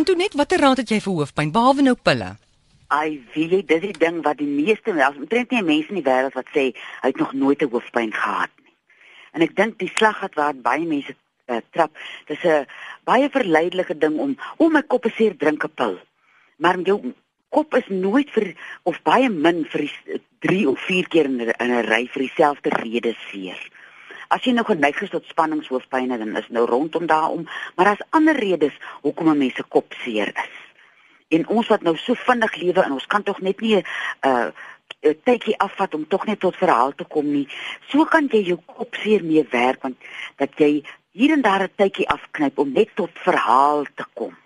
Antoinette, watter raad het jy vir hoofpyn behalwe nou pille? Ai, wie jy dis die ding wat die meeste mense, omtrent nie mense in die wêreld wat sê hy het nog nooit 'n hoofpyn gehad nie. En ek dink die slaggat waar baie mense uh, trap, dis 'n baie verleidelike ding om om oh, my kop is seer drink 'n pil. Maar jou kop is nooit vir of baie min vir 3 of 4 keer in 'n ry vir dieselfde rede seer. As jy nou geneig is tot spanningshoofpyn dan is nou rondom daarom, maar daar's ander redes hoekom 'n mens se kop seer is. En ons wat nou so vinnig lewe en ons kan tog net nie 'n uh, 'n tydjie afvat om tog net tot verhaal te kom nie. So kan jy jou kop seer mee werk want dat jy hier en daar 'n tydjie afknyp om net tot verhaal te kom.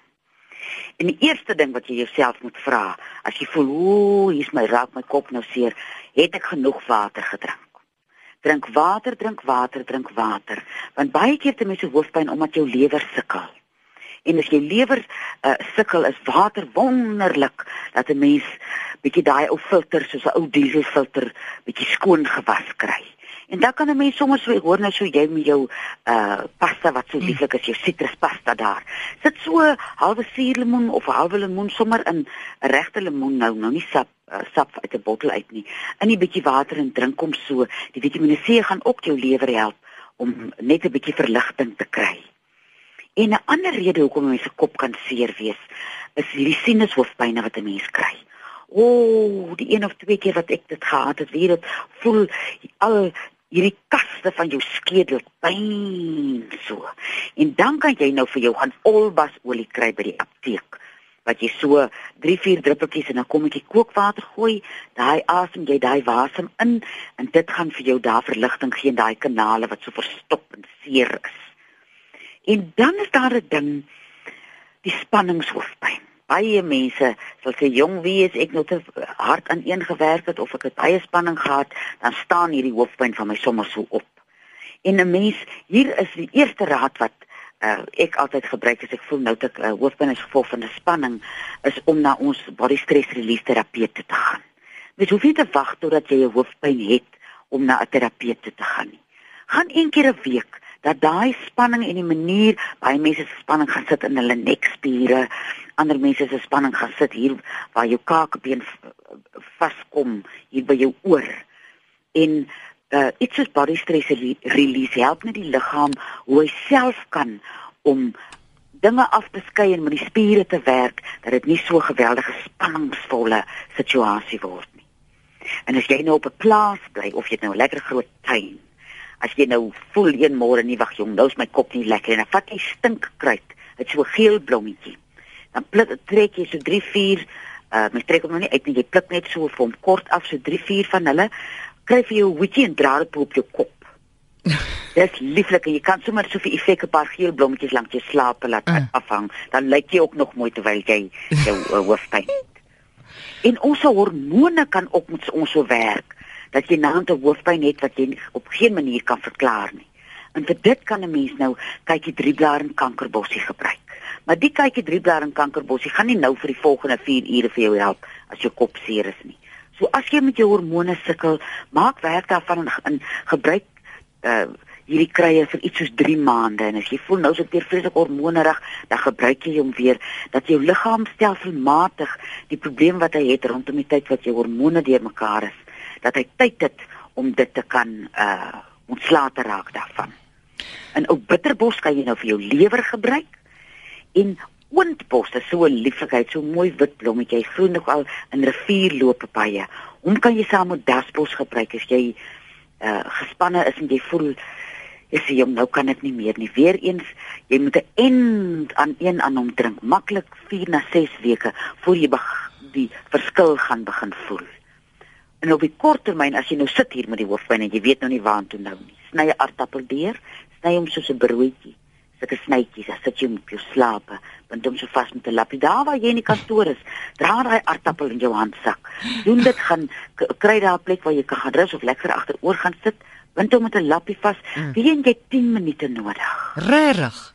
En die eerste ding wat jy jouself moet vra, as jy voel, ooh, hier's my raak my kop nou seer, het ek genoeg water gedrink? Drink water, drink water, drink water. Want baie keer te mense hoofpyn omdat jou lewer sukkel. En as jy lewer uh, sukkel, is water wonderlik dat 'n mens bietjie daai ou filter soos 'n ou dieselfilter bietjie skoon gewas kry. En dan kan 'n mens sommer so hoor nou so jy met jou uh pasta wat so mm. lieflik is, jou sitruspasta daar. Sit so halwe suurlemoen of halwe lemoen sommer in 'n regte lemoen nou, nou nie sap uh, sap uit 'n bottel uit nie. In 'n bietjie water en drink hom so. Die Vitamiene C gaan ook jou lewer help om net 'n bietjie verligting te kry. En 'n ander rede hoekom mense kop kan seer wees, is hierdie sinushoofpynne wat 'n mens kry. O, oh, die een of twee keer wat ek dit gehad het, weet dit voel al hierdie kaste van jou skedel pyn so. En dan kan jy nou vir jou gaan olbasolie kry by die apteek wat jy so 3-4 druppeltjies in 'n kommetjie kookwater gooi, daai asem jy daai wasem in en dit gaan vir jou daar verligting gee in daai kanale wat so verstop en seer is. En dan is daar 'n ding die spanningshoofpyn baie mense sal sê jong wie is ek nog te hard aan een gewerk het of ek het baie spanning gehad? Dan staan hierdie hoofpyn van my sommer so op. En 'n mens hier is die eerste raad wat uh, ek altyd gebruik as ek voel nou dat uh, hoofpyn is gevolg van 'n spanning is om na ons body stress release terapeut te gaan. Mens hoef nie te wag totdat jy 'n hoofpyn het om na 'n terapeut te gaan nie. Gaan een keer 'n week dat daai spanning en die manier baie mense se spanning gaan sit in hulle nekspiere, ander mense se spanning gaan sit hier waar jou kakebeen vaskom hier by jou oor. En uh iets soos body stress release help net die liggaam hoe hy self kan om dinge af te skei en met die spiere te werk dat dit nie so geweldige spanningsvolle situasie word nie. En as jy nou op 'n plaas bly of jy nou 'n lekker groot tuin as jy nou voel een môre nie wag jong, nou is my kop nie lekker en dan vat jy stinkkruid, dit so geel blommetjie. Dan pluk trek jy so 3 4 uh my trek hom nou nie uit nie, jy pluk net so vir hom kort af so 3 4 van hulle, kry vir jou witjie en dra dit op jou kop. Dis lieflik en jy kan sommer so 'n effek 'n paar geel blommetjies langs jou slaap laat uh. afhang. Dan lyk jy ook nog mooi terwyl jy jou uh, hoofpyn het. En ons hormone kan ook met ons so werk dat jy naand 'n hoofpyn het wat jy op geen manier kan verklaar nie. En vir dit kan 'n mens nou kykie drieblaar en kankerbossie gebruik. Maar die kykie drieblaar en kankerbossie gaan nie nou vir die volgende 4 ure vir jou help as jou kop seer is nie. So as jy met jou hormone sukkel, maak werk daarvan en, en gebruik uh hierdie krye vir iets soos 3 maande en as jy voel nou is dit weer vreeslik hormonerig, dan gebruik jy hom weer dat jou liggaam stelselmatig die probleem wat hy het rondom die tyd wat jou hormone deurmekaar is dat hy tyd het om dit te kan uh ontslae te raak daarvan. En ook bitterbos kan jy nou vir jou lewer gebruik. En oondbos is so 'n lieflikheid, so mooi wit blommetjie. Hy groei nog al in rivierloope baie. Hom kan jy saam met dasbos gebruik as jy uh gespanne is en jy voel jy sê hom nou kan ek nie meer nie. Weereens, jy moet 'n end aan een aan hom drink, maklik 4 na 6 weke voor jy die verskil gaan begin voel. En op die kort termyn as jy nou sit hier met die hoofpyn en jy weet nou nie waartoe nou nie. Sny 'n aardappel deur, sny hom soos 'n broodjie. Sulke snytjies, as dit jy moet jou slaap, want hom so vas met 'n lappie daar waar jy in die kantoor is. Dra daai aardappel in jou handsak. Doen dit gaan kry daar 'n plek waar jy kan gaan rus of lekker agteroor gaan sit, want hom met 'n lappie vas. Hmm. Wie jy 10 minute nodig. Regtig?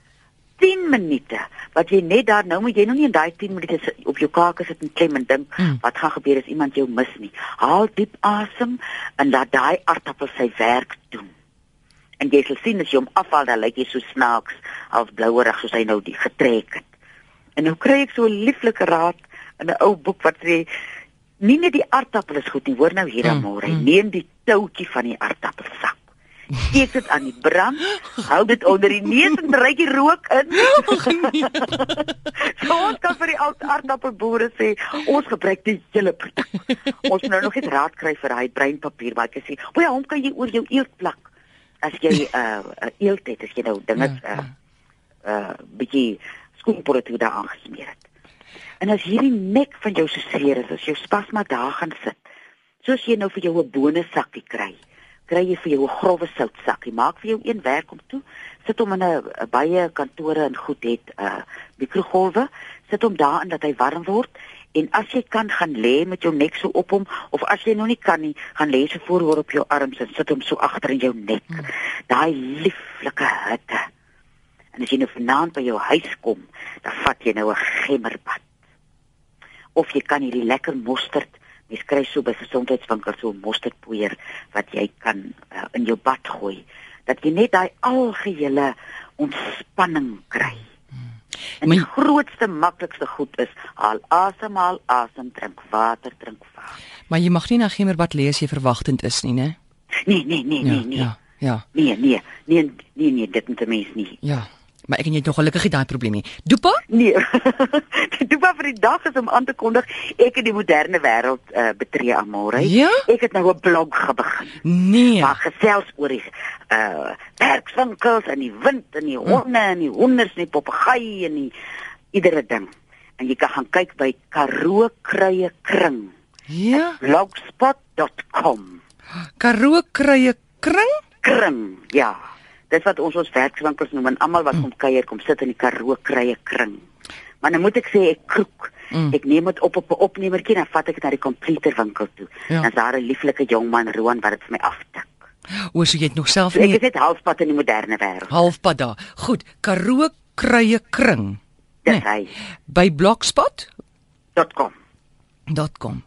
10 minute wat jy net daar nou moet jy nog nie in daai 10 minute op jou kaak sit en klem en dink mm. wat gaan gebeur as iemand jou mis nie. Haal diep asem en laat daai aardappel sy werk doen. En jy sal sien as jy hom afhaal dan lyk hy so snaaks als blouerig soos hy nou die getrek het. En nou kry ek so 'n lieflike raad in 'n ou boek wat sê nie net die aardappel is goed nie, hoor nou hier dan Mm, môre. mm. Neem die toutjie van die aardappelsak. Steek dit aan die brand, hou dit onder die neus en ry die rook in. so ons kan vir die ou aardappelboere sê, ons gebruik die hele produk. Ons moet nou nog net raad kry vir daai breinpapier wat ek sê, "O ja, hom kan jy oor jou eelt plak." As jy 'n uh, uh, eelt het, as jy nou dinge Ja, uh, uh bietjie skoenprodukte daar aangesmeer het. En as hierdie nek van jou so seer is, as jou spasma daar gaan sit, soos jy nou vir jou 'n bone sakkie kry, kry jy vir jou 'n grouwe sout sakkie. Maak vir jou een werk om toe. Sit hom in 'n 'n baie kantore en goed het uh mikrogolwe, sit hom daarin dat hy warm word. En as jy kan gaan lê met jou nek so op hom of as jy nog nie kan nie, gaan lê so vooroor op jou arms en sit hom so agter in jou nek. Daai lieflike hitte. En as jy nou vanaand by jou huis kom, dan vat jy nou 'n gemmerbad. Of jy kan hierdie lekker mosterd, mens kry so by gesondheidswinkels so 'n mosterdpoeier wat jy kan uh, in jou bad gooi, dat jy net daai algehele ontspanning kry. En Maar die grootste maklikste goed is haal asem, haal asem, drink water, drink water. Maar jy mag nie na gemmerbad lê as jy verwagtend is nie, né? Nee, nee, nee, Ja, nee, nee. ja, ja, Nee, nee, nee, nee, nee, dit moet mens nie. ja. Maar ek en jy het nog gelukkig nie daai probleem nie. Dopa? Nee. die doel vir die dag is om aan te kondig ek het die moderne wêreld uh, betree aan môre. Ja? Ek het nou 'n blog begin. Nee. Maar gesels oor die uh werkswinkels en die wind en die honde en die honders en die papegaai en die iedere ding. En jy kan gaan kyk by Karoo Kruie Kring. Ja. blogspot.com. Karoo krye kring? Kring, ja. Dis wat ons ons werkswinkels noem en almal wat kom kuier kom sit in die Karoo Kruie Kring. Maar nou moet ek sê ek kroek. Mm. Ek neem dit op op 'n opnemertjie en dan vat ek dit na die komputerwinkel toe. Ja. Dan is daar 'n lieflike jong man Roan wat dit vir my aftik. O, so jy het nog self So ek nie is net halfpad in die moderne wêreld. halfpad daar. Goed, Karoo krye kring. Dis Nee. hy. By blogspot.com. .com.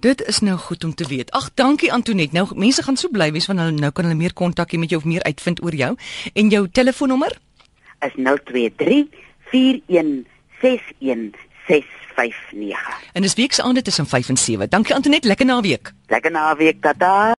Dit is nou goed om te weet. Ag, dankie Antoinette. Nou mense gaan so bly wees van hulle nou kan hulle meer kontak hê met jou of meer uitvind oor jou. En jou telefoonnommer? Is 023 41 61 659. En dis week se aande tussen 5 en 7. Dankie Antoinette, lekker naweek. Lekker naweek, tata.